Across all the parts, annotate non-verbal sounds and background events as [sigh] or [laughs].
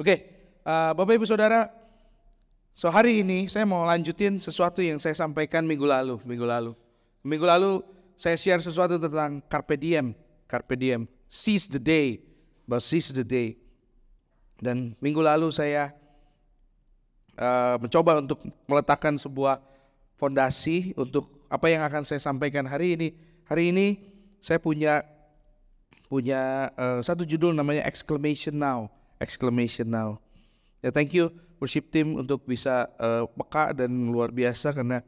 Oke, uh, Bapak Ibu Saudara, so hari ini saya mau lanjutin sesuatu yang saya sampaikan minggu lalu, minggu lalu. Minggu lalu saya share sesuatu tentang carpe diem, carpe diem, seize the day, but seize the day. Dan minggu lalu saya uh, mencoba untuk meletakkan sebuah fondasi untuk apa yang akan saya sampaikan hari ini. Hari ini saya punya punya uh, satu judul namanya exclamation now exclamation now. Ya thank you worship team untuk bisa uh, peka dan luar biasa karena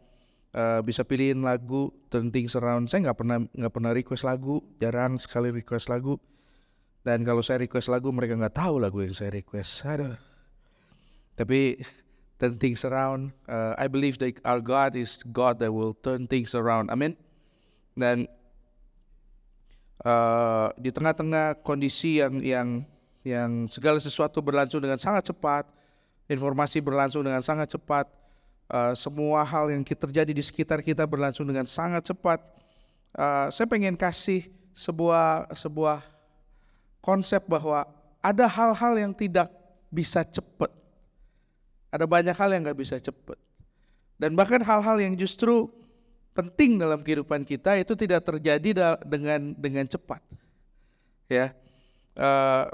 uh, bisa pilihin lagu Turn Things Around. Saya nggak pernah nggak pernah request lagu, jarang sekali request lagu. Dan kalau saya request lagu mereka nggak tahu lagu yang saya request. Aduh. Tapi turn things around. Uh, I believe that our God is God that will turn things around. Amin. Dan uh, di tengah-tengah kondisi yang yang yang segala sesuatu berlangsung dengan sangat cepat, informasi berlangsung dengan sangat cepat, uh, semua hal yang terjadi di sekitar kita berlangsung dengan sangat cepat. Uh, saya pengen kasih sebuah sebuah konsep bahwa ada hal-hal yang tidak bisa cepat. Ada banyak hal yang nggak bisa cepat. Dan bahkan hal-hal yang justru penting dalam kehidupan kita itu tidak terjadi dengan dengan cepat. Ya, uh,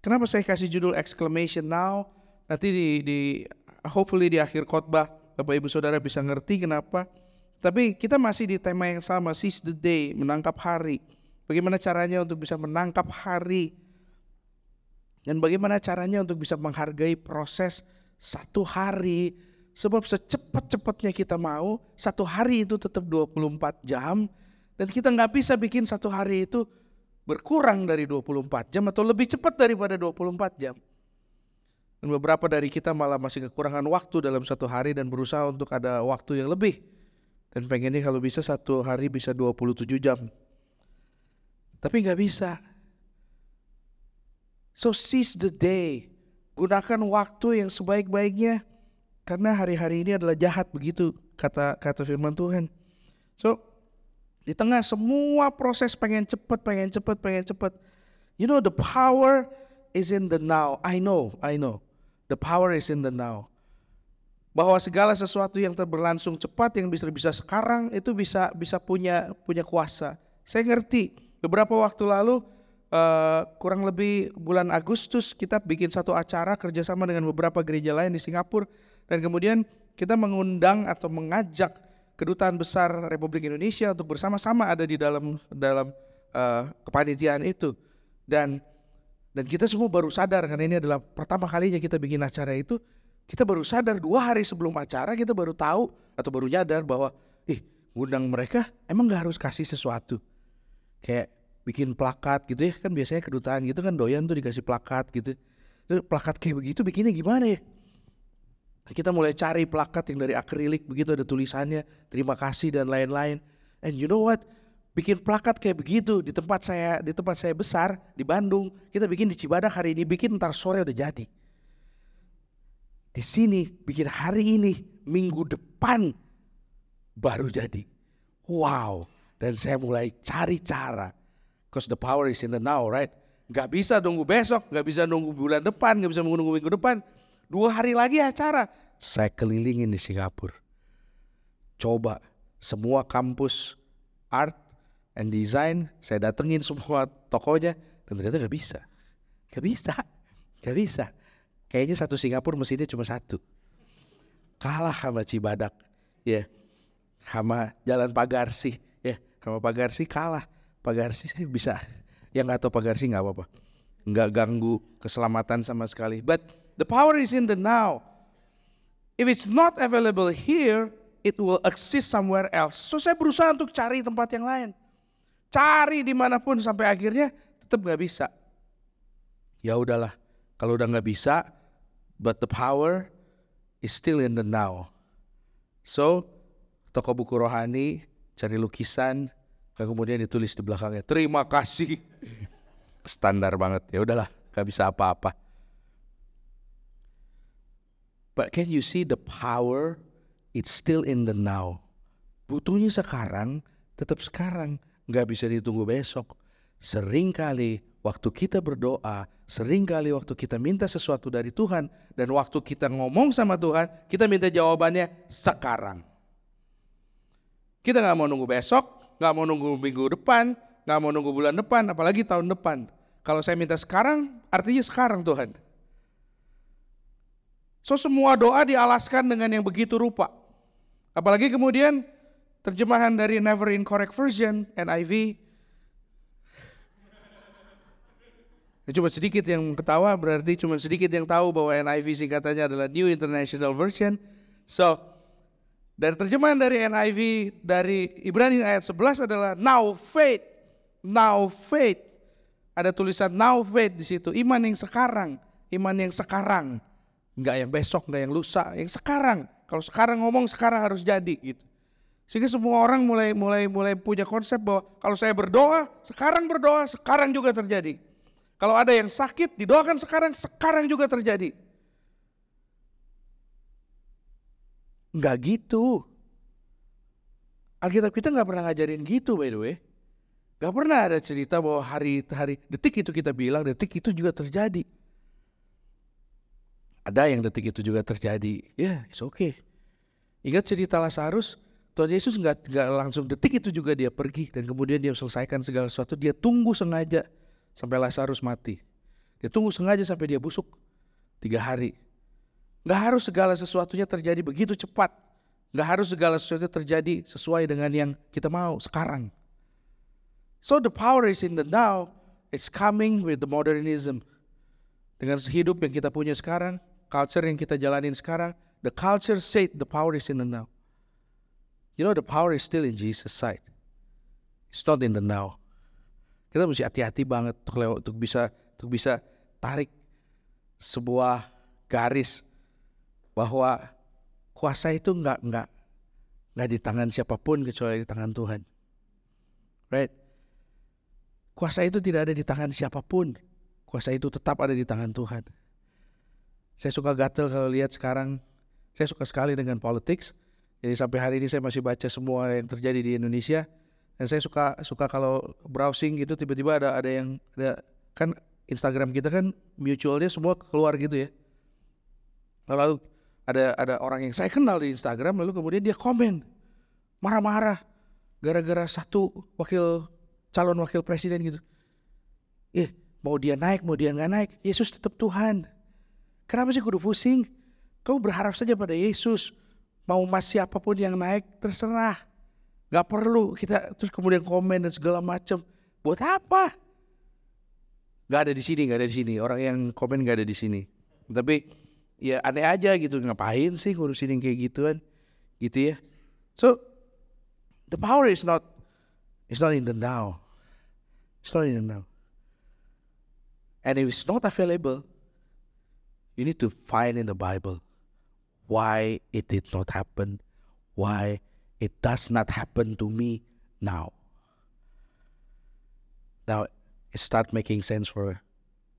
Kenapa saya kasih judul exclamation now? Nanti di, di hopefully di akhir khotbah Bapak Ibu Saudara bisa ngerti kenapa. Tapi kita masih di tema yang sama, seize the day, menangkap hari. Bagaimana caranya untuk bisa menangkap hari? Dan bagaimana caranya untuk bisa menghargai proses satu hari? Sebab secepat-cepatnya kita mau, satu hari itu tetap 24 jam. Dan kita nggak bisa bikin satu hari itu berkurang dari 24 jam atau lebih cepat daripada 24 jam. Dan beberapa dari kita malah masih kekurangan waktu dalam satu hari dan berusaha untuk ada waktu yang lebih. Dan pengennya kalau bisa satu hari bisa 27 jam. Tapi nggak bisa. So seize the day. Gunakan waktu yang sebaik-baiknya. Karena hari-hari ini adalah jahat begitu kata kata firman Tuhan. So di tengah semua proses pengen cepet, pengen cepet, pengen cepet. You know the power is in the now. I know, I know. The power is in the now. Bahwa segala sesuatu yang terberlangsung cepat yang bisa bisa sekarang itu bisa bisa punya punya kuasa. Saya ngerti. Beberapa waktu lalu uh, kurang lebih bulan Agustus kita bikin satu acara kerjasama dengan beberapa gereja lain di Singapura dan kemudian kita mengundang atau mengajak kedutaan besar Republik Indonesia untuk bersama-sama ada di dalam dalam uh, kepanitiaan itu. Dan dan kita semua baru sadar karena ini adalah pertama kalinya kita bikin acara itu kita baru sadar dua hari sebelum acara kita baru tahu atau baru nyadar bahwa ih undang mereka emang nggak harus kasih sesuatu. Kayak bikin plakat gitu ya kan biasanya kedutaan gitu kan doyan tuh dikasih plakat gitu. Plakat kayak begitu bikinnya gimana ya kita mulai cari plakat yang dari akrilik begitu ada tulisannya terima kasih dan lain-lain. And you know what? Bikin plakat kayak begitu di tempat saya di tempat saya besar di Bandung kita bikin di Cibadak hari ini bikin ntar sore udah jadi. Di sini bikin hari ini minggu depan baru jadi. Wow. Dan saya mulai cari cara. Cause the power is in the now, right? Gak bisa nunggu besok, gak bisa nunggu bulan depan, gak bisa nunggu minggu depan Dua hari lagi acara, saya kelilingin di Singapura. Coba semua kampus art and design, saya datengin semua tokonya, dan ternyata gak bisa. Gak bisa, gak bisa. Kayaknya satu Singapura mesinnya cuma satu. Kalah sama Cibadak, ya. Yeah. Sama Jalan Pagarsi, ya. Yeah. Sama Pagarsi kalah. Pagarsi saya bisa. Yang nggak tahu Pagarsi nggak apa-apa. Nggak ganggu keselamatan sama sekali. But The power is in the now. If it's not available here, it will exist somewhere else. So saya berusaha untuk cari tempat yang lain. Cari di mana pun sampai akhirnya tetap nggak bisa. Ya udahlah, kalau udah nggak bisa, but the power is still in the now. So toko buku rohani cari lukisan, kemudian ditulis di belakangnya terima kasih. [laughs] Standar banget ya udahlah, nggak bisa apa-apa. But can you see the power? It's still in the now. Butuhnya sekarang, tetap sekarang. Nggak bisa ditunggu besok. Seringkali waktu kita berdoa, sering kali waktu kita minta sesuatu dari Tuhan, dan waktu kita ngomong sama Tuhan, kita minta jawabannya sekarang. Kita nggak mau nunggu besok, nggak mau nunggu minggu depan, nggak mau nunggu bulan depan, apalagi tahun depan. Kalau saya minta sekarang, artinya sekarang Tuhan. So semua doa dialaskan dengan yang begitu rupa. Apalagi kemudian terjemahan dari Never Incorrect Version, NIV. Ya, cuma sedikit yang ketawa berarti cuma sedikit yang tahu bahwa NIV singkatannya adalah New International Version. So, dari terjemahan dari NIV dari Ibrani ayat 11 adalah now faith, now faith. Ada tulisan now faith di situ, iman yang sekarang, iman yang sekarang. Enggak yang besok, enggak yang lusa, yang sekarang. Kalau sekarang ngomong sekarang harus jadi gitu. Sehingga semua orang mulai mulai mulai punya konsep bahwa kalau saya berdoa, sekarang berdoa, sekarang juga terjadi. Kalau ada yang sakit, didoakan sekarang, sekarang juga terjadi. Enggak gitu. Alkitab kita nggak pernah ngajarin gitu by the way. Gak pernah ada cerita bahwa hari hari detik itu kita bilang detik itu juga terjadi. Ada yang detik itu juga terjadi. Ya, yeah, it's okay. Ingat cerita Lazarus, Tuhan Yesus nggak langsung detik itu juga dia pergi dan kemudian dia selesaikan segala sesuatu. Dia tunggu sengaja sampai Lazarus mati. Dia tunggu sengaja sampai dia busuk tiga hari. Nggak harus segala sesuatunya terjadi begitu cepat. Nggak harus segala sesuatu terjadi sesuai dengan yang kita mau sekarang. So the power is in the now. It's coming with the modernism. Dengan hidup yang kita punya sekarang, culture yang kita jalanin sekarang, the culture said the power is in the now. You know the power is still in Jesus' side. It's not in the now. Kita mesti hati-hati banget untuk, lewat, untuk bisa untuk bisa tarik sebuah garis bahwa kuasa itu nggak nggak nggak di tangan siapa pun kecuali di tangan Tuhan. Right? Kuasa itu tidak ada di tangan siapa pun. Kuasa itu tetap ada di tangan Tuhan. Saya suka gatel kalau lihat sekarang. Saya suka sekali dengan politics jadi sampai hari ini saya masih baca semua yang terjadi di Indonesia dan saya suka suka kalau browsing gitu tiba-tiba ada ada yang ada kan Instagram kita kan mutualnya semua keluar gitu ya. Lalu ada ada orang yang saya kenal di Instagram lalu kemudian dia komen marah-marah gara-gara satu wakil calon wakil presiden gitu. Eh mau dia naik mau dia nggak naik Yesus tetap Tuhan. Kenapa sih kudu pusing? Kau berharap saja pada Yesus mau mas siapa pun yang naik terserah. Gak perlu kita terus kemudian komen dan segala macam. Buat apa? Gak ada di sini, gak ada di sini. Orang yang komen gak ada di sini. Tapi ya aneh aja gitu. Ngapain sih ngurusin yang kayak gituan? Gitu ya. So the power is not it's not in the now. It's not in the now. And if it's not available, you need to find in the Bible why it did not happen, why it does not happen to me now. Now, it start making sense for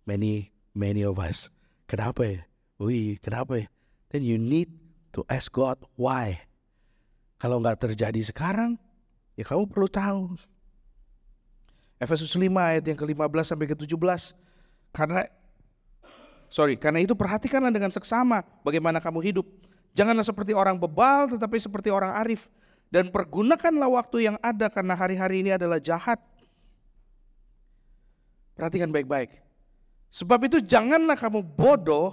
many, many of us. Kenapa ya? Wih, kenapa ya? Then you need to ask God why. Kalau nggak terjadi sekarang, ya kamu perlu tahu. Efesus 5 ayat yang ke-15 sampai ke-17. Karena sorry, karena itu perhatikanlah dengan seksama bagaimana kamu hidup. Janganlah seperti orang bebal tetapi seperti orang arif. Dan pergunakanlah waktu yang ada karena hari-hari ini adalah jahat. Perhatikan baik-baik. Sebab itu janganlah kamu bodoh,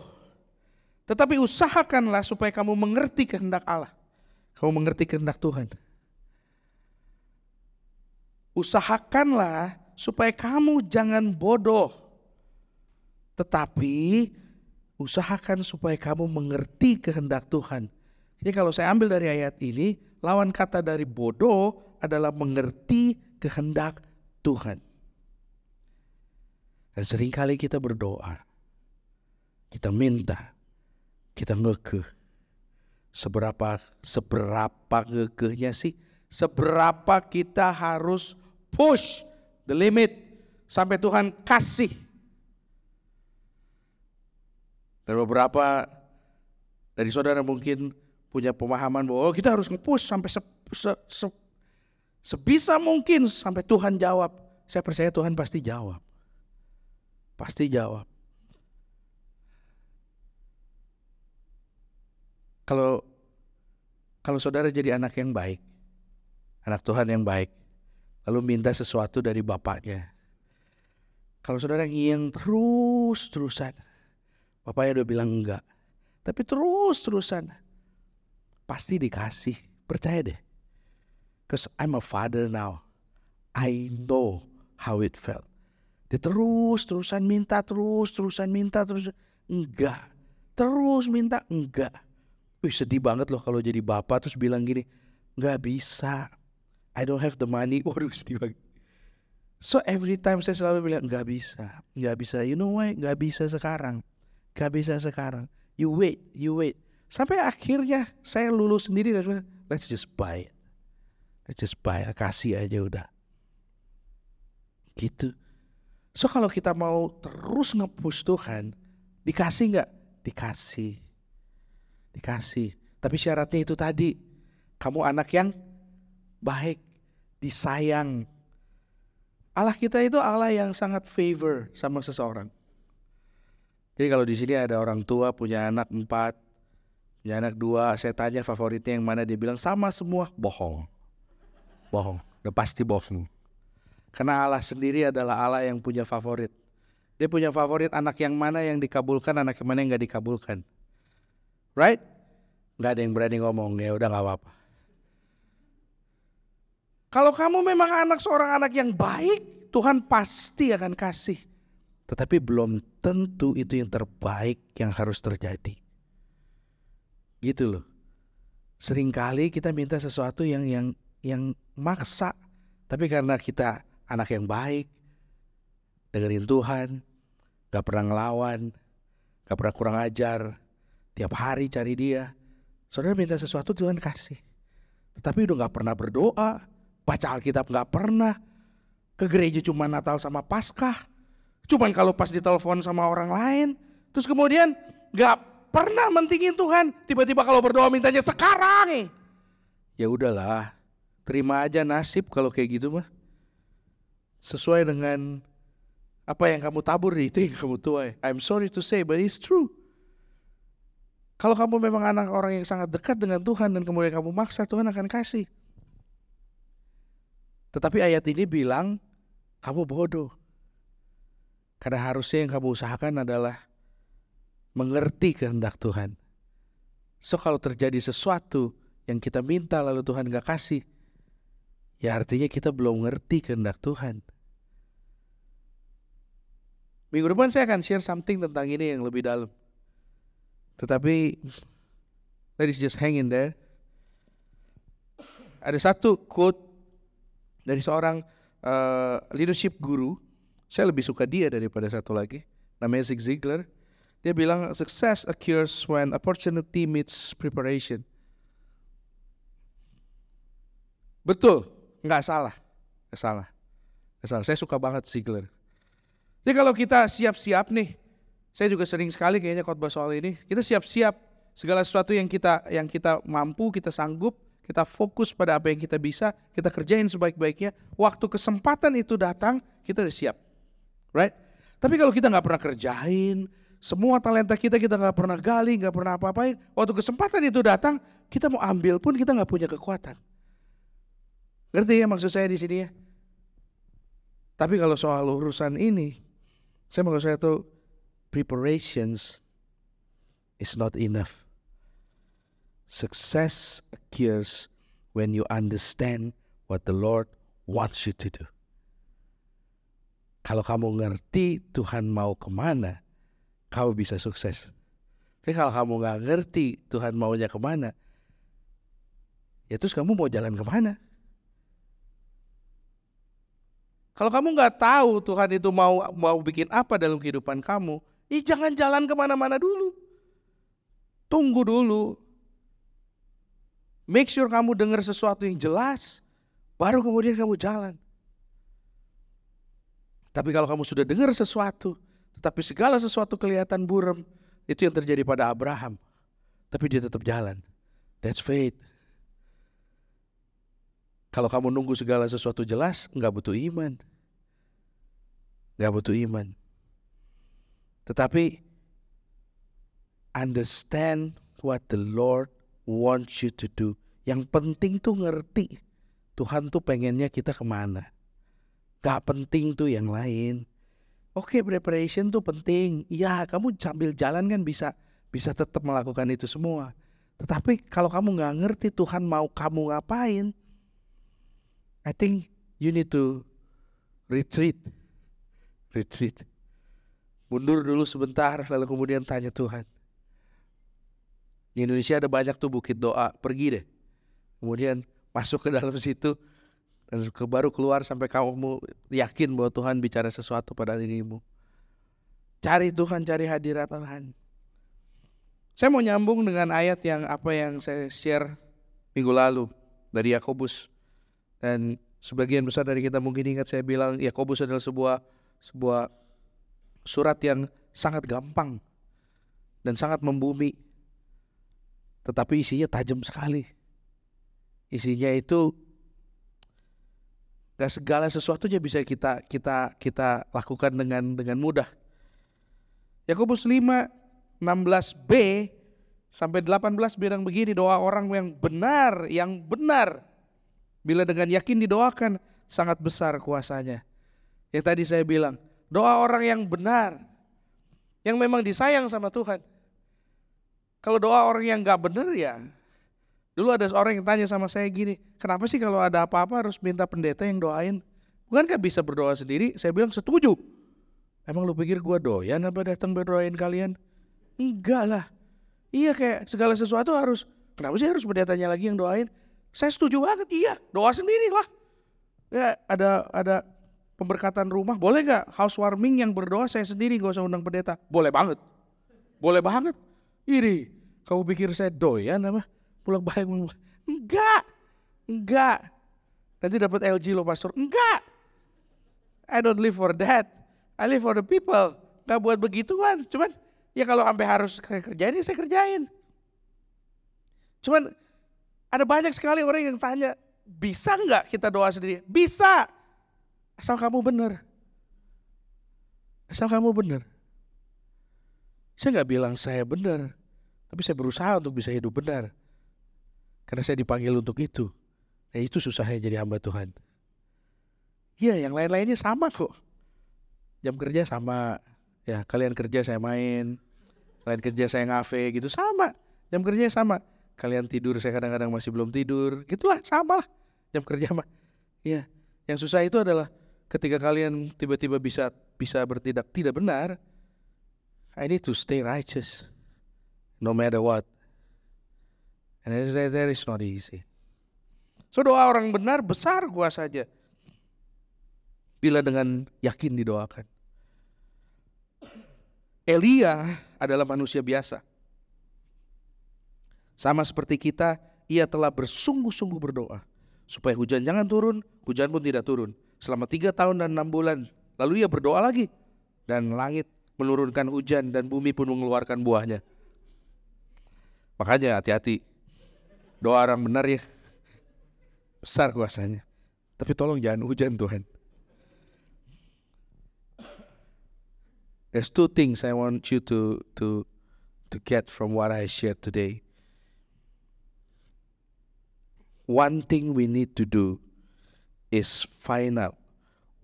tetapi usahakanlah supaya kamu mengerti kehendak Allah. Kamu mengerti kehendak Tuhan. Usahakanlah supaya kamu jangan bodoh, tetapi usahakan supaya kamu mengerti kehendak Tuhan. Jadi kalau saya ambil dari ayat ini, lawan kata dari bodoh adalah mengerti kehendak Tuhan. Dan sering kali kita berdoa, kita minta, kita ngekeh. Seberapa seberapa ngekehnya sih? Seberapa kita harus push the limit sampai Tuhan kasih dan beberapa dari saudara mungkin punya pemahaman bahwa oh, kita harus ngepush sampai se, se, se, sebisa mungkin sampai Tuhan jawab. Saya percaya Tuhan pasti jawab. Pasti jawab. Kalau kalau saudara jadi anak yang baik, anak Tuhan yang baik, lalu minta sesuatu dari bapaknya. Kalau saudara ngiyang terus-terusan, bapaknya udah bilang enggak. Tapi terus-terusan, pasti dikasih. Percaya deh. Because I'm a father now. I know how it felt. Dia terus-terusan minta, terus-terusan minta, terus enggak. Terus minta, enggak. Wih sedih banget loh kalau jadi bapak terus bilang gini, nggak bisa, I don't have the money. [laughs] Waduh sedih banget. So every time saya selalu bilang nggak bisa, nggak bisa. You know why? Nggak bisa sekarang, nggak bisa sekarang. You wait, you wait. Sampai akhirnya saya lulus sendiri dan let's just buy it. Let's just buy it. Kasih aja udah. Gitu. So kalau kita mau terus ngepush Tuhan, dikasih nggak? Dikasih dikasih. Tapi syaratnya itu tadi, kamu anak yang baik, disayang. Allah kita itu Allah yang sangat favor sama seseorang. Jadi kalau di sini ada orang tua punya anak empat, punya anak dua, saya tanya favoritnya yang mana, dia bilang sama semua, bohong. Bohong, udah pasti bohong. Karena Allah sendiri adalah Allah yang punya favorit. Dia punya favorit anak yang mana yang dikabulkan, anak yang mana yang gak dikabulkan. Right? Gak ada yang berani ngomong, ya udah gak apa-apa. Kalau kamu memang anak seorang anak yang baik, Tuhan pasti akan kasih. Tetapi belum tentu itu yang terbaik yang harus terjadi. Gitu loh. Seringkali kita minta sesuatu yang yang yang maksa, tapi karena kita anak yang baik, dengerin Tuhan, gak pernah ngelawan, gak pernah kurang ajar, Tiap hari cari dia. Saudara minta sesuatu Tuhan kasih. Tetapi udah gak pernah berdoa. Baca Alkitab gak pernah. Ke gereja cuma Natal sama Paskah. Cuman kalau pas ditelepon sama orang lain. Terus kemudian gak pernah mentingin Tuhan. Tiba-tiba kalau berdoa mintanya sekarang. Ya udahlah. Terima aja nasib kalau kayak gitu mah. Sesuai dengan apa yang kamu tabur itu yang kamu tuai. I'm sorry to say but it's true. Kalau kamu memang anak orang yang sangat dekat dengan Tuhan dan kemudian kamu maksa, Tuhan akan kasih. Tetapi ayat ini bilang, kamu bodoh. Karena harusnya yang kamu usahakan adalah mengerti kehendak Tuhan. So kalau terjadi sesuatu yang kita minta lalu Tuhan gak kasih, ya artinya kita belum ngerti kehendak Tuhan. Minggu depan saya akan share something tentang ini yang lebih dalam. Tetapi let's just hang in there. Ada satu quote dari seorang uh, leadership guru. Saya lebih suka dia daripada satu lagi. Namanya Zig Ziglar. Dia bilang success occurs when opportunity meets preparation. Betul, nggak salah, nggak salah, nggak salah. Saya suka banget Ziglar. Jadi kalau kita siap-siap nih, saya juga sering sekali kayaknya khotbah soal ini. Kita siap-siap segala sesuatu yang kita yang kita mampu, kita sanggup, kita fokus pada apa yang kita bisa, kita kerjain sebaik-baiknya. Waktu kesempatan itu datang, kita udah siap. Right? Tapi kalau kita nggak pernah kerjain, semua talenta kita kita nggak pernah gali, nggak pernah apa-apain. Waktu kesempatan itu datang, kita mau ambil pun kita nggak punya kekuatan. Ngerti ya maksud saya di sini ya? Tapi kalau soal urusan ini, saya mau saya tuh preparations is not enough. Success occurs when you understand what the Lord wants you to do. Kalau kamu ngerti Tuhan mau ke mana, kamu bisa sukses. Tapi kalau kamu nggak ngerti Tuhan maunya ke mana, ya terus kamu mau jalan ke mana? Kalau kamu nggak tahu Tuhan itu mau mau bikin apa dalam kehidupan kamu, Ih, jangan jalan ke mana-mana dulu. Tunggu dulu. Make sure kamu dengar sesuatu yang jelas, baru kemudian kamu jalan. Tapi kalau kamu sudah dengar sesuatu, tetapi segala sesuatu kelihatan buram, itu yang terjadi pada Abraham. Tapi dia tetap jalan. That's faith. Kalau kamu nunggu segala sesuatu jelas, nggak butuh iman. Nggak butuh iman. Tetapi understand what the Lord wants you to do. Yang penting tuh ngerti Tuhan tuh pengennya kita ke mana. Gak penting tuh yang lain. Oke, okay, preparation tuh penting. Iya, kamu sambil jalan kan bisa bisa tetap melakukan itu semua. Tetapi kalau kamu nggak ngerti Tuhan mau kamu ngapain, I think you need to retreat. Retreat. Mundur dulu sebentar, lalu kemudian tanya Tuhan. Di Indonesia ada banyak tuh bukit doa, pergi deh. Kemudian masuk ke dalam situ, dan baru keluar sampai kamu yakin bahwa Tuhan bicara sesuatu pada dirimu. Cari Tuhan, cari hadirat Tuhan. Saya mau nyambung dengan ayat yang apa yang saya share minggu lalu dari Yakobus. Dan sebagian besar dari kita mungkin ingat saya bilang Yakobus adalah sebuah sebuah surat yang sangat gampang dan sangat membumi. Tetapi isinya tajam sekali. Isinya itu Gak segala sesuatunya bisa kita kita kita lakukan dengan dengan mudah. Yakobus 5 16b sampai 18 bilang begini doa orang yang benar, yang benar bila dengan yakin didoakan sangat besar kuasanya. Yang tadi saya bilang, doa orang yang benar yang memang disayang sama Tuhan. Kalau doa orang yang gak benar ya Dulu ada orang yang tanya sama saya gini, kenapa sih kalau ada apa-apa harus minta pendeta yang doain? Bukankah bisa berdoa sendiri? Saya bilang setuju. Emang lu pikir gua doyan apa datang berdoain kalian? Enggak lah. Iya kayak segala sesuatu harus, kenapa sih harus pendetanya lagi yang doain? Saya setuju banget, iya doa sendiri lah. Ya ada ada pemberkatan rumah, boleh nggak housewarming yang berdoa saya sendiri gak usah undang pendeta? Boleh banget, boleh banget. Iri, kamu pikir saya doyan apa? Pulang balik enggak enggak. Nanti dapat LG lo pastor. Enggak. I don't live for that. I live for the people. Nggak buat begituan. Cuman ya kalau sampai harus kerjain ya saya kerjain. Cuman ada banyak sekali orang yang tanya bisa nggak kita doa sendiri? Bisa. Asal kamu benar. Asal kamu benar. Saya nggak bilang saya benar tapi saya berusaha untuk bisa hidup benar karena saya dipanggil untuk itu. Nah itu susahnya jadi hamba Tuhan. Iya yang lain-lainnya sama kok. Jam kerja sama. Ya kalian kerja saya main. Kalian kerja saya ngafe gitu sama. Jam kerja sama. Kalian tidur saya kadang-kadang masih belum tidur. Gitulah sama lah. Jam kerja mah. Iya. Yang susah itu adalah ketika kalian tiba-tiba bisa bisa bertindak tidak benar. I need to stay righteous. No matter what. And that, that is not easy. So doa orang benar besar kuasanya. Bila dengan yakin didoakan. Elia adalah manusia biasa. Sama seperti kita, ia telah bersungguh-sungguh berdoa. Supaya hujan jangan turun, hujan pun tidak turun. Selama tiga tahun dan enam bulan. Lalu ia berdoa lagi. Dan langit menurunkan hujan dan bumi pun mengeluarkan buahnya. Makanya hati-hati Doa orang benar ya besar kuasanya. Tapi tolong jangan hujan Tuhan. There's two things I want you to to to get from what I shared today. One thing we need to do is find out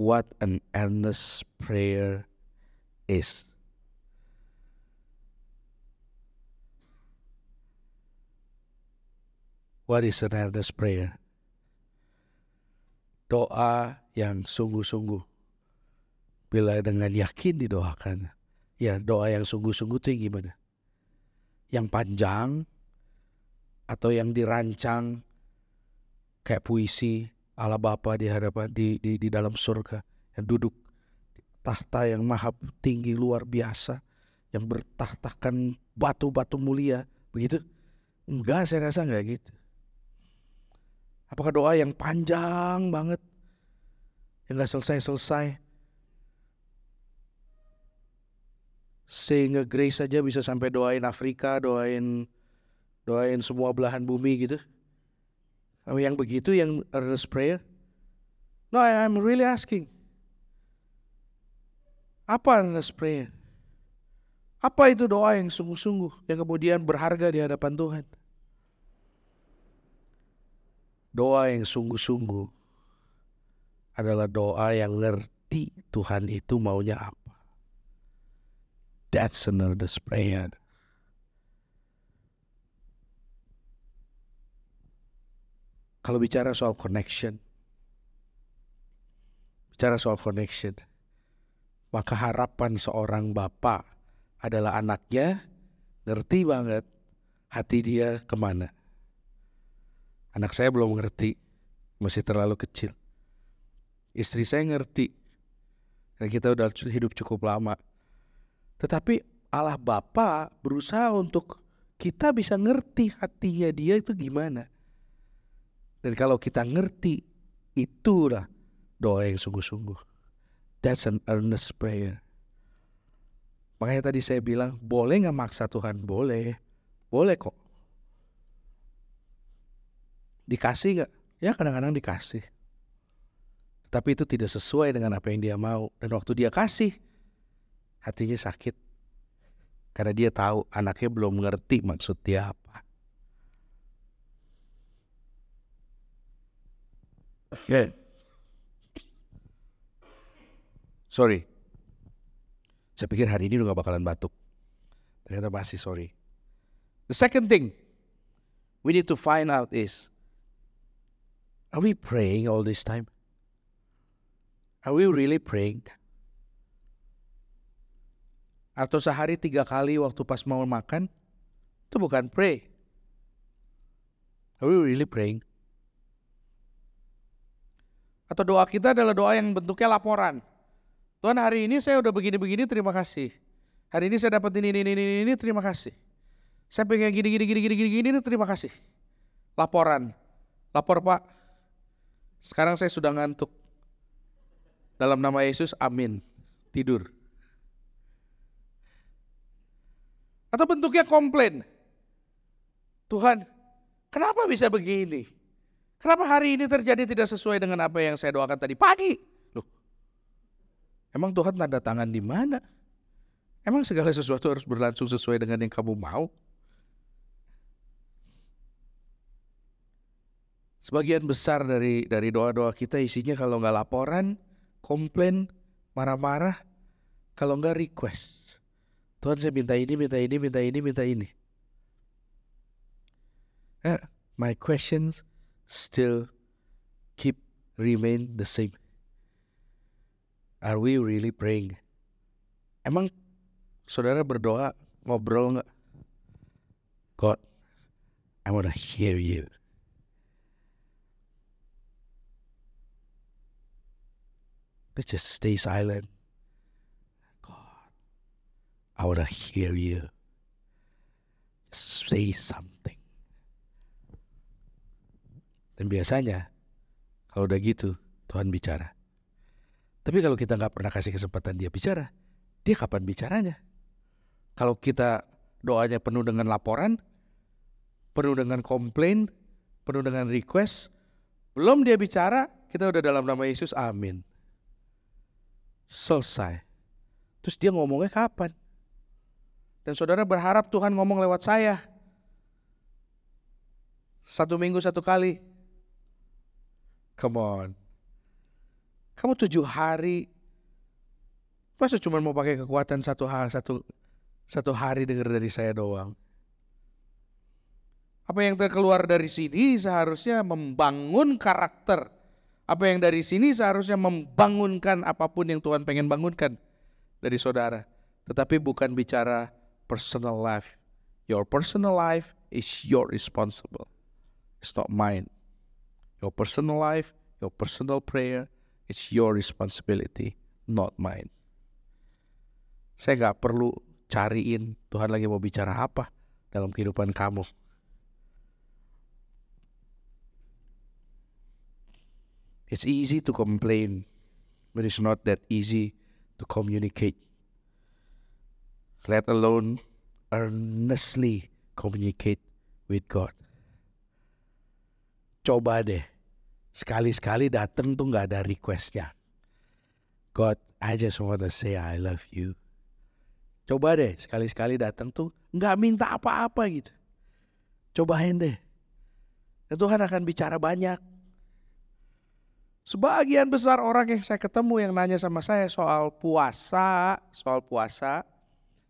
what an earnest prayer is. What is an earnest prayer? Doa yang sungguh-sungguh. Bila dengan yakin didoakan. Ya doa yang sungguh-sungguh itu gimana? Yang panjang atau yang dirancang kayak puisi Allah Bapa di hadapan di, di di dalam surga yang duduk tahta yang maha tinggi luar biasa yang bertahtakan batu-batu mulia begitu enggak saya rasa enggak gitu Apakah doa yang panjang banget, yang gak selesai-selesai, sehingga Grace saja bisa sampai doain Afrika, doain doain semua belahan bumi gitu. Yang begitu yang earnest prayer? No, I'm really asking. Apa earnest prayer? Apa itu doa yang sungguh-sungguh yang kemudian berharga di hadapan Tuhan? Doa yang sungguh-sungguh adalah doa yang ngerti Tuhan itu maunya apa. That's another prayer. Kalau bicara soal connection, bicara soal connection, maka harapan seorang bapak adalah anaknya ngerti banget hati dia ke mana. Anak saya belum ngerti, masih terlalu kecil. Istri saya ngerti, dan kita udah hidup cukup lama. Tetapi Allah Bapa berusaha untuk kita bisa ngerti hatinya dia itu gimana. Dan kalau kita ngerti, itulah doa yang sungguh-sungguh. That's an earnest prayer. Makanya tadi saya bilang, boleh nggak maksa Tuhan? Boleh. Boleh kok. Dikasih nggak? Ya kadang-kadang dikasih. Tapi itu tidak sesuai dengan apa yang dia mau. Dan waktu dia kasih, hatinya sakit. Karena dia tahu anaknya belum mengerti maksud dia apa. Yeah. Sorry. Saya pikir hari ini udah gak bakalan batuk. Ternyata masih sorry. The second thing we need to find out is, are we praying all this time? Are we really praying? Atau sehari tiga kali waktu pas mau makan, itu bukan pray. Are we really praying? Atau doa kita adalah doa yang bentuknya laporan. Tuhan hari ini saya udah begini-begini terima kasih. Hari ini saya dapat ini, ini, ini, ini, terima kasih. Saya pengen gini, gini, gini, gini, gini, gini, terima kasih. Laporan. Lapor Pak. Sekarang saya sudah ngantuk. Dalam nama Yesus, amin. Tidur. Atau bentuknya komplain. Tuhan, kenapa bisa begini? Kenapa hari ini terjadi tidak sesuai dengan apa yang saya doakan tadi pagi? Loh, emang Tuhan tanda tangan di mana? Emang segala sesuatu harus berlangsung sesuai dengan yang kamu mau? Sebagian besar dari dari doa-doa kita isinya kalau nggak laporan, komplain, marah-marah, kalau nggak request. Tuhan saya minta ini, minta ini, minta ini, minta ini. Eh, my questions still keep remain the same? Are we really praying? Emang saudara berdoa ngobrol nggak? God, I want to hear you. Let's just stay silent. God, I want to hear you. Say something. Dan biasanya kalau udah gitu Tuhan bicara. Tapi kalau kita nggak pernah kasih kesempatan dia bicara, dia kapan bicaranya? Kalau kita doanya penuh dengan laporan, penuh dengan komplain, penuh dengan request, belum dia bicara, kita udah dalam nama Yesus, amin. Selesai. Terus dia ngomongnya kapan? Dan saudara berharap Tuhan ngomong lewat saya. Satu minggu satu kali, Come on. Kamu tujuh hari, masa cuma mau pakai kekuatan satu hari, satu, satu hari dengar dari saya doang? Apa yang terkeluar dari sini seharusnya membangun karakter. Apa yang dari sini seharusnya membangunkan apa pun yang Tuhan pengen bangunkan dari saudara. Tetapi bukan bicara personal life. Your personal life is your responsible. It's not mine. Your personal life, your personal prayer, it's your responsibility, not mine. Saya nggak perlu cariin Tuhan lagi mau bicara apa dalam kehidupan kamu. It's easy to complain, but it's not that easy to communicate. Let alone earnestly communicate with God. Coba deh sekali-sekali dateng tuh nggak ada requestnya. God, I just want to say I love you. Coba deh sekali-sekali datang tuh nggak minta apa-apa gitu. Cobain deh. Dan Tuhan akan bicara banyak. Sebagian besar orang yang saya ketemu yang nanya sama saya soal puasa, soal puasa,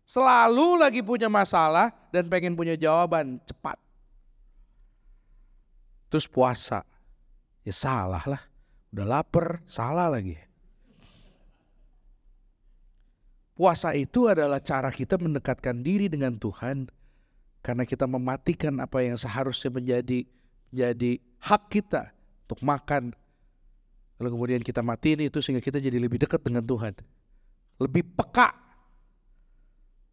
selalu lagi punya masalah dan pengen punya jawaban cepat. Terus puasa, ya salah lah. Udah lapar, salah lagi. Puasa itu adalah cara kita mendekatkan diri dengan Tuhan karena kita mematikan apa yang seharusnya menjadi jadi hak kita untuk makan. Lalu kemudian kita matiin itu sehingga kita jadi lebih dekat dengan Tuhan. Lebih peka.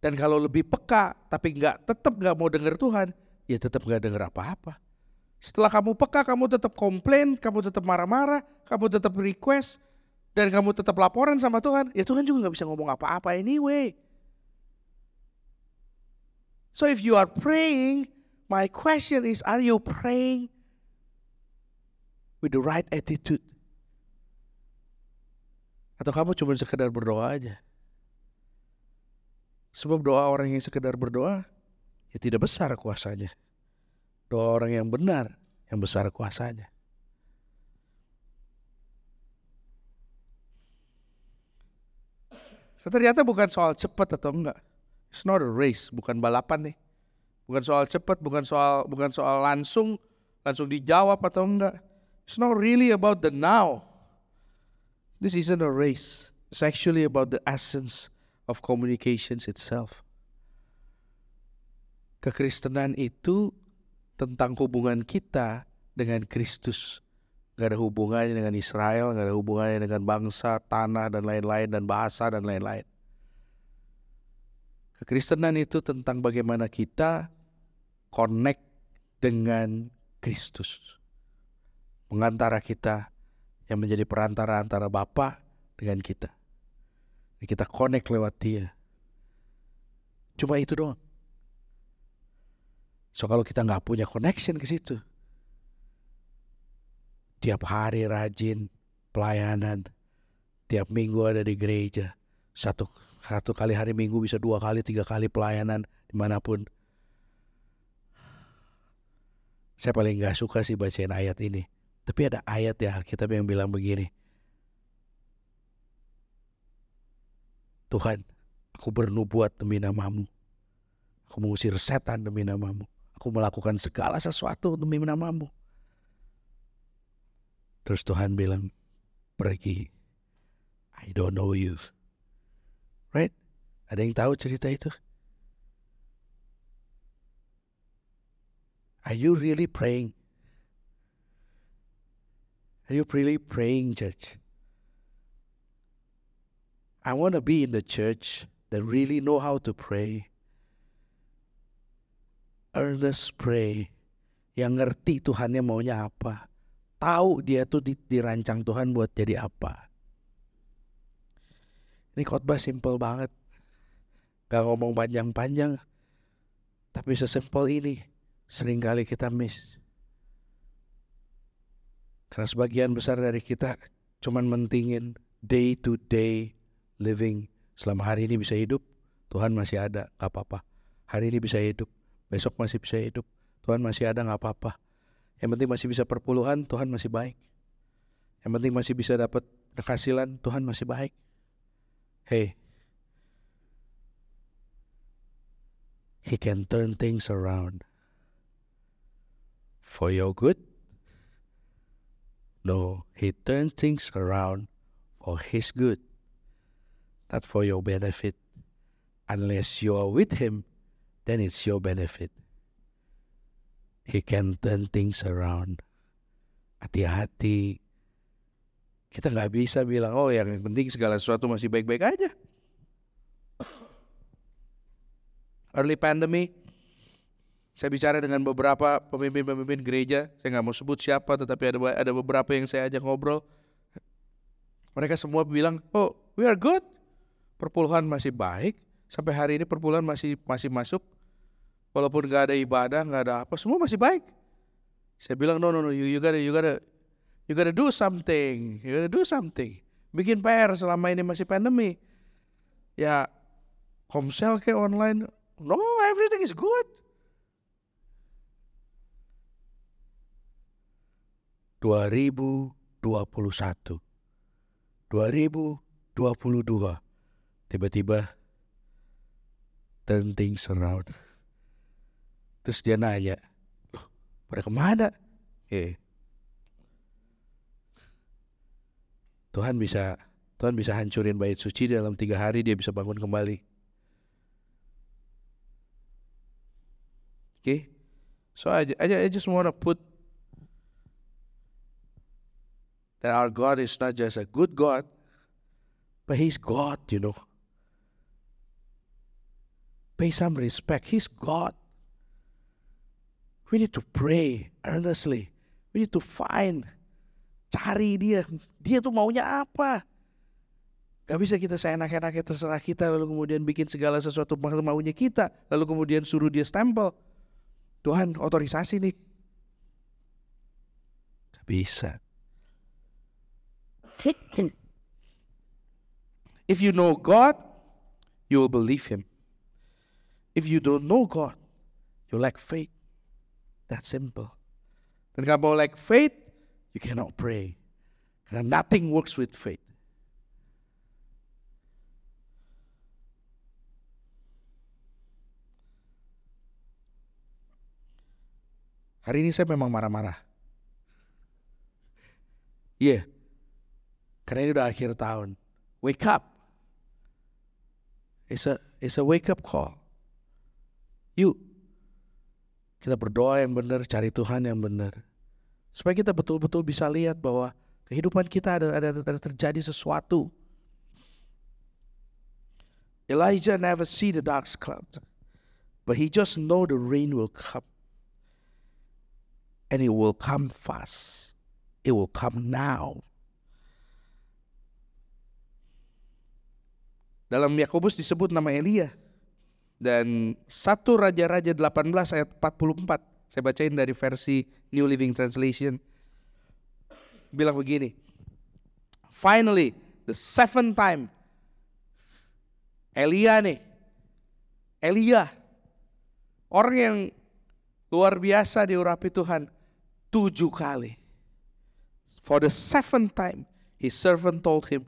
Dan kalau lebih peka tapi nggak tetap nggak mau dengar Tuhan, ya tetap nggak dengar apa-apa. Setelah kamu peka, kamu tetap komplain, kamu tetap marah-marah, kamu tetap request, dan kamu tetap laporan sama Tuhan, ya Tuhan juga nggak bisa ngomong apa-apa anyway. So if you are praying, my question is, are you praying with the right attitude? Atau kamu cuma sekedar berdoa aja? Sebab doa orang yang sekedar berdoa, ya tidak besar kuasanya. Doa orang yang benar, yang besar kuasanya. So, ternyata bukan soal cepat atau enggak. It's not a race, bukan balapan nih. Bukan soal cepat, bukan soal bukan soal langsung langsung dijawab atau enggak. It's not really about the now. This isn't a race. It's actually about the essence of communications itself. Kekristenan itu tentang hubungan kita dengan Kristus. Gak ada hubungannya dengan Israel, gak ada hubungannya dengan bangsa, tanah, dan lain-lain, dan bahasa, dan lain-lain. Kekristenan itu tentang bagaimana kita connect dengan Kristus. Mengantara kita yang menjadi perantara antara Bapa dengan kita. Dan kita connect lewat dia. Cuma itu doang. So kalau kita nggak punya connection ke situ, tiap hari rajin pelayanan, tiap minggu ada di gereja, satu satu kali hari minggu bisa dua kali tiga kali pelayanan di mana pun. Saya paling nggak suka sih bacain ayat ini, tapi ada ayat ya Alkitab yang bilang begini. Tuhan, aku bernubuat demi namamu. Aku mengusir setan demi namamu. Aku melakukan segala sesuatu demi namamu. Terus Tuhan bilang, pergi. I don't know you. Right? Ada yang tahu cerita itu? Are you really praying? Are you really praying, church? I want to be in the church that really know how to pray. Earnest pray. Yang ngerti Tuhannya maunya apa tahu dia tuh dirancang Tuhan buat jadi apa. Ini khotbah simple banget. Gak ngomong panjang-panjang. Tapi sesimpel ini sering kali kita miss. Karena sebagian besar dari kita cuman mentingin day to day living. Selama hari ini bisa hidup, Tuhan masih ada, gak apa-apa. Hari ini bisa hidup, besok masih bisa hidup, Tuhan masih ada, gak apa-apa. Yang penting masih bisa perpuluhan, Tuhan masih baik. Yang penting masih bisa dapat penghasilan, Tuhan masih baik. Hey, He can turn things around for your good. No, He turns things around for His good, not for your benefit. Unless you are with Him, then it's your benefit. He can turn things around. Hati-hati. Kita nggak bisa bilang, oh yang penting segala sesuatu masih baik-baik aja. Early pandemic, saya bicara dengan beberapa pemimpin-pemimpin gereja, saya nggak mau sebut siapa, tetapi ada ada beberapa yang saya ajak ngobrol. Mereka semua bilang, oh we are good, perpuluhan masih baik, sampai hari ini perpuluhan masih masih masuk, Walaupun gak ada ibadah, gak ada apa, semua masih baik. Saya bilang, no, no, no, you, you gotta, you gotta, you gotta do something, you gotta do something. Bikin PR selama ini masih pandemi. Ya, sale kayak online. No, everything is good. 2021. 2022. Tiba-tiba turn things around. Terus dia nanya, loh pada ke mana? yeah. Tuhan bisa Tuhan bisa hancurin bait suci dalam tiga hari dia bisa bangun kembali. Oke, okay? so I, I, I just wanna put that our God is not just a good God, but He's God, you know. Pay some respect. He's God. We need to pray earnestly. We need to find, cari dia. Dia tuh maunya apa? Gak bisa kita seenak-enaknya terserah kita lalu kemudian bikin segala sesuatu maunya kita. Lalu kemudian suruh dia stempel. Tuhan otorisasi nih. Gak bisa. If you know God, you will believe Him. If you don't know God, you lack faith. That simple. Dan kalau lack faith, you cannot pray. Karena nothing works with faith. Hari ini saya memang marah-marah. Iya. Yeah. Karena ini udah akhir tahun. Wake up. It's a it's a wake up call. Yuk. Kita berdoa yang benar, cari Tuhan yang benar. Supaya kita betul-betul bisa lihat bahwa kehidupan kita ada, ada, ada terjadi sesuatu. Elijah never see the dark cloud, but he just know the rain will come and it will come fast. It will come now. Dalam Yakobus disebut nama Elia. Dan satu Raja-Raja 18 ayat 44. Saya bacain dari versi New Living Translation. Bilang begini. Finally, the seventh time. Elia nih. Elia. Orang yang luar biasa diurapi Tuhan tujuh kali. For the seventh time, his servant told him,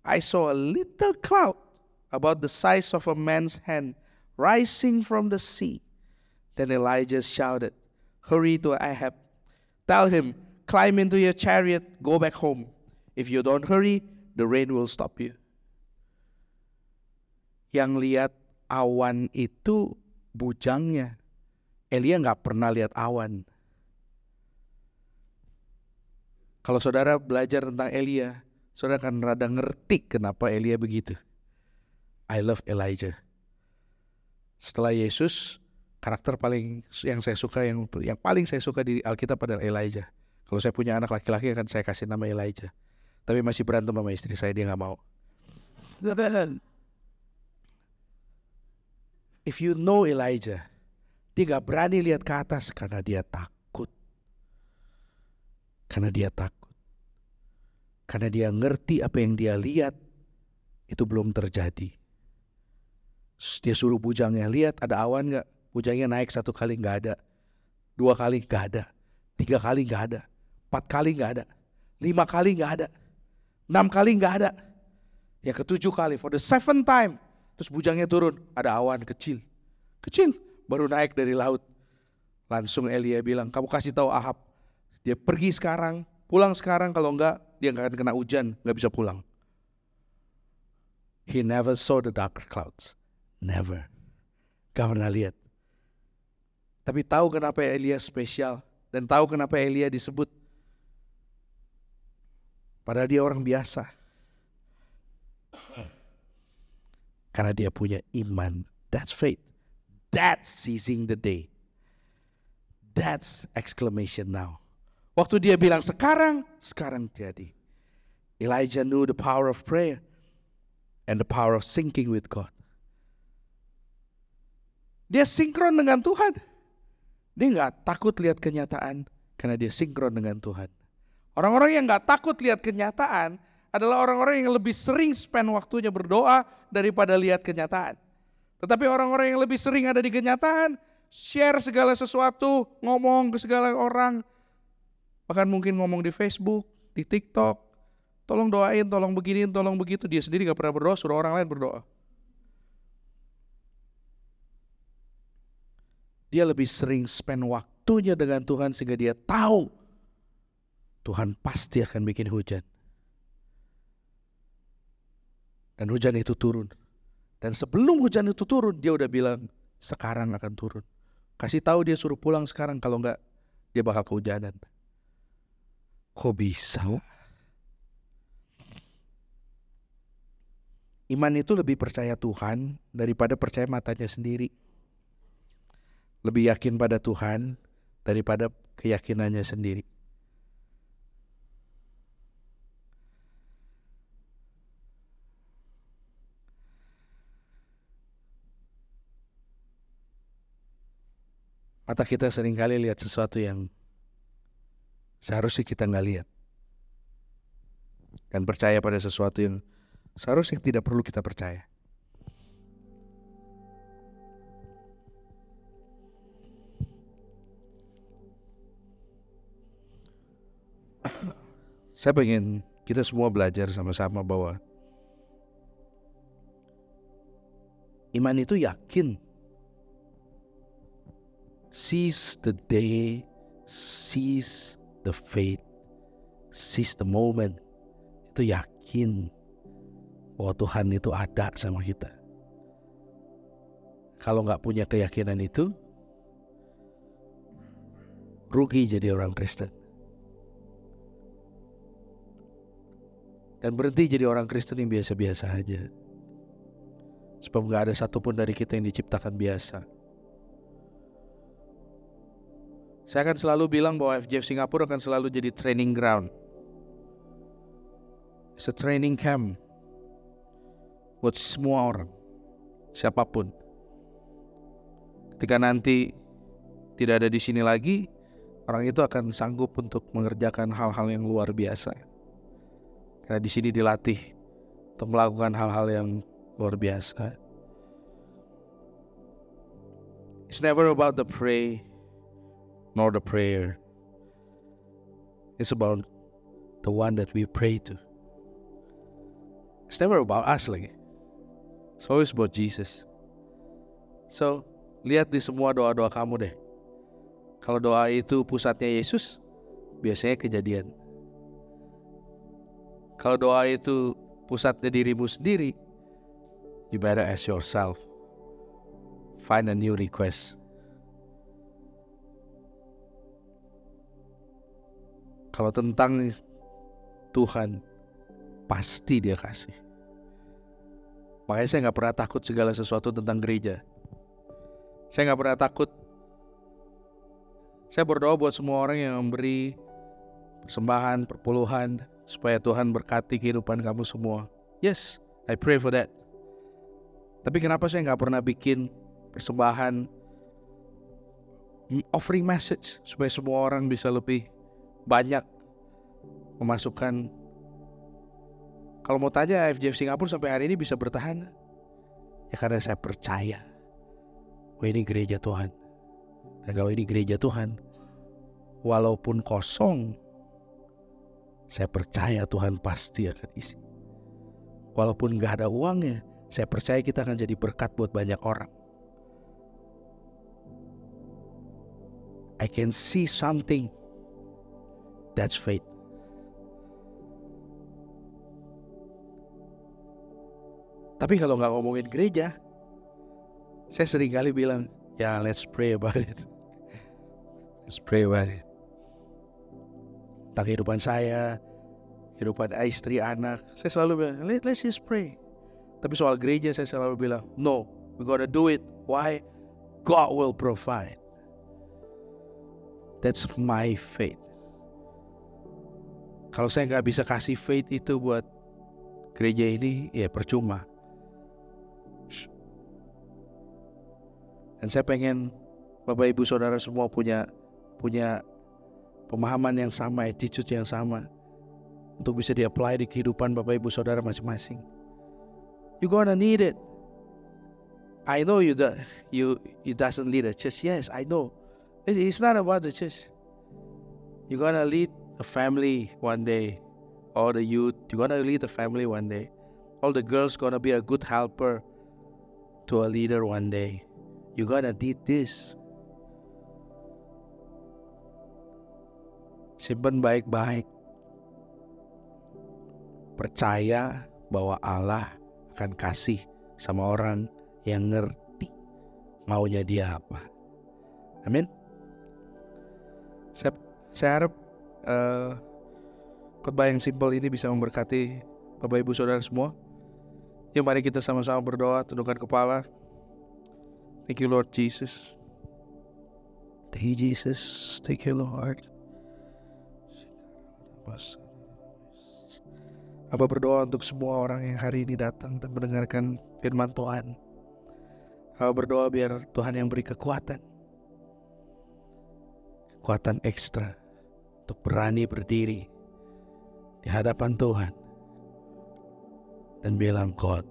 I saw a little cloud about the size of a man's hand rising from the sea. Then Elijah shouted, Hurry to Ahab. Tell him, climb into your chariot, go back home. If you don't hurry, the rain will stop you. Yang lihat awan itu bujangnya. Elia nggak pernah lihat awan. Kalau saudara belajar tentang Elia, saudara akan rada ngerti kenapa Elia begitu. I love Elijah. Setelah Yesus, karakter paling yang saya suka yang yang paling saya suka di Alkitab adalah Elijah. Kalau saya punya anak laki-laki akan saya kasih nama Elijah. Tapi masih berantem sama istri saya dia nggak mau. [laughs] If you know Elijah, dia nggak berani lihat ke atas karena dia takut. Karena dia takut. Karena dia ngerti apa yang dia lihat itu belum terjadi. Dia suruh bujangnya, lihat ada awan gak? Bujangnya naik satu kali gak ada. Dua kali gak ada. Tiga kali gak ada. Empat kali gak ada. Lima kali gak ada. Enam kali gak ada. Yang ketujuh kali, for the seventh time. Terus bujangnya turun, ada awan kecil. Kecil, baru naik dari laut. Langsung Elia bilang, kamu kasih tahu Ahab, dia pergi sekarang, pulang sekarang kalau enggak dia nggak akan kena hujan, nggak bisa pulang. He never saw the dark clouds. Never. Gak pernah lihat. Tapi tahu kenapa Elia spesial dan tahu kenapa Elia disebut. Padahal dia orang biasa. Karena dia punya iman. That's faith. That's seizing the day. That's exclamation now. Waktu dia bilang sekarang, sekarang jadi. Elijah knew the power of prayer and the power of syncing with God. Dia sinkron dengan Tuhan. Dia nggak takut lihat kenyataan karena dia sinkron dengan Tuhan. Orang-orang yang nggak takut lihat kenyataan adalah orang-orang yang lebih sering spend waktunya berdoa daripada lihat kenyataan. Tetapi orang-orang yang lebih sering ada di kenyataan, share segala sesuatu, ngomong ke segala orang, bahkan mungkin ngomong di Facebook, di TikTok, tolong doain, tolong beginiin, tolong begitu. Dia sendiri gak pernah berdoa, suruh orang lain berdoa. Dia lebih sering spend waktunya dengan Tuhan sehingga dia tahu Tuhan pasti akan bikin hujan. Dan hujan itu turun. Dan sebelum hujan itu turun, dia udah bilang, sekarang akan turun. Kasih tahu dia suruh pulang sekarang, kalau enggak dia bakal kehujanan. Kok bisa? Iman itu lebih percaya Tuhan daripada percaya matanya sendiri. Lebih yakin pada Tuhan daripada keyakinannya sendiri. Mata kita sering kali lihat sesuatu yang seharusnya kita nggak lihat. Dan percaya pada sesuatu yang seharusnya tidak perlu kita percaya. Saya pengen kita semua belajar sama-sama bahwa iman itu yakin seize the day, seize the faith, seize the moment. Itu yakin bahwa Tuhan itu ada sama kita. Kalau nggak punya keyakinan itu, rugi jadi orang Kristen. Dan berhenti jadi orang Kristen yang biasa-biasa aja. Sebab nggak ada satupun dari kita yang diciptakan biasa. Saya akan selalu bilang bahwa FJF Singapura akan selalu jadi training ground. It's a training camp buat semua orang, siapa pun. Ketika nanti tidak ada di sini lagi, orang itu akan sanggup untuk mengerjakan hal-hal yang luar biasa. Karena di sini dilatih untuk melakukan hal-hal yang luar biasa. It's never about the pray nor the prayer. It's about the one that we pray to. It's never about us lagi. It's always about Jesus. So, lihat di semua doa-doa kamu deh. Kalau doa itu pusatnya Yesus, biasanya kejadian. Kalau doa itu pusatnya dirimu sendiri, you better ask yourself, find a new request Kalau tentang Tuhan, pasti dia kasih. Makanya saya nggak pernah takut segala sesuatu tentang gereja. Saya nggak pernah takut. Saya berdoa buat semua orang yang memberi persembahan, perpuluhan, supaya Tuhan berkati kehidupan kamu semua. Yes, I pray for that. Tapi kenapa saya nggak pernah bikin persembahan offering message supaya semua orang bisa lebih banyak memasukkan kalau mau tanya FJF Singapura sampai hari ini bisa bertahan ya karena saya percaya oh ini gereja Tuhan dan kalau ini gereja Tuhan walaupun kosong saya percaya Tuhan pasti akan isi walaupun gak ada uangnya saya percaya kita akan jadi berkat buat banyak orang I can see something That's faith. Tapi kalau nggak ngomongin gereja, saya sering kali bilang, ya let's pray about it. [laughs] Let's pray about it. Tentang kehidupan saya, kehidupan istri, anak, saya selalu bilang, Let, let's just pray. Tapi soal gereja saya selalu bilang, no, we gotta do it. Why? God will provide. That's my faith. Kalau saya nggak bisa kasih faith itu buat gereja ini, ya percuma. Dan saya pengen Bapak Ibu Saudara semua punya punya pemahaman yang sama, attitude yang sama untuk bisa di-apply di kehidupan Bapak Ibu Saudara masing-masing. You gonna need it. I know you do, you you doesn't lead a church. Yes, I know. It- It's not about the church. You're gonna lead a family one day, all the youth. You're gonna lead a family one day. All the girls gonna be a good helper to a leader one day. You're gonna lead this. Simpan baik-baik. Percaya bahwa Allah akan kasih sama orang yang ngerti maunya dia apa. Amin. Saya, saya harap khotbah yang simpel ini bisa memberkati Bapak Ibu Saudara semua. Yuk mari kita sama-sama berdoa, tundukkan kepala. Thank you Lord Jesus. Thank you Jesus. Thank you Lord. Apa berdoa untuk semua orang yang hari ini datang dan mendengarkan firman Tuhan. Apa berdoa biar Tuhan yang beri kekuatan. Kekuatan ekstra untuk berani berdiri di hadapan Tuhan dan bilang God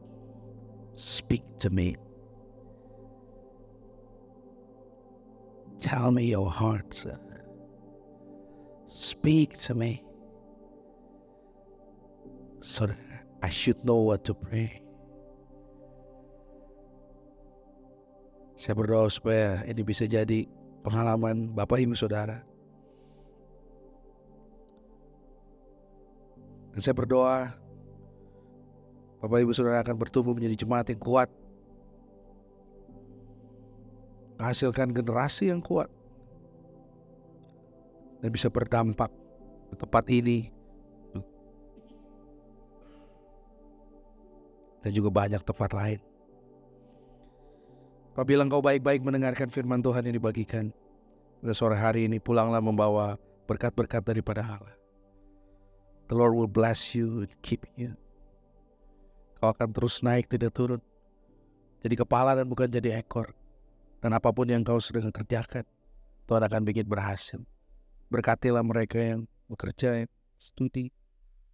speak to me tell me your heart speak to me that I should know what to pray saya berdoa supaya ini bisa jadi pengalaman Bapak Ibu Saudara Dan saya berdoa Bapak Ibu Saudara akan bertumbuh menjadi jemaat yang kuat. Menghasilkan generasi yang kuat. Dan bisa berdampak ke tempat ini. Dan juga banyak tempat lain. Apabila engkau baik-baik mendengarkan firman Tuhan yang dibagikan. Pada sore hari ini pulanglah membawa berkat-berkat daripada Allah. The Lord will bless you and keep you. Kau akan terus naik tidak turun. Jadi kepala dan bukan jadi ekor. Dan apa pun yang kau sedang kerjakan, Tuhan akan bikin berhasil. Berkatilah mereka yang bekerja, studi,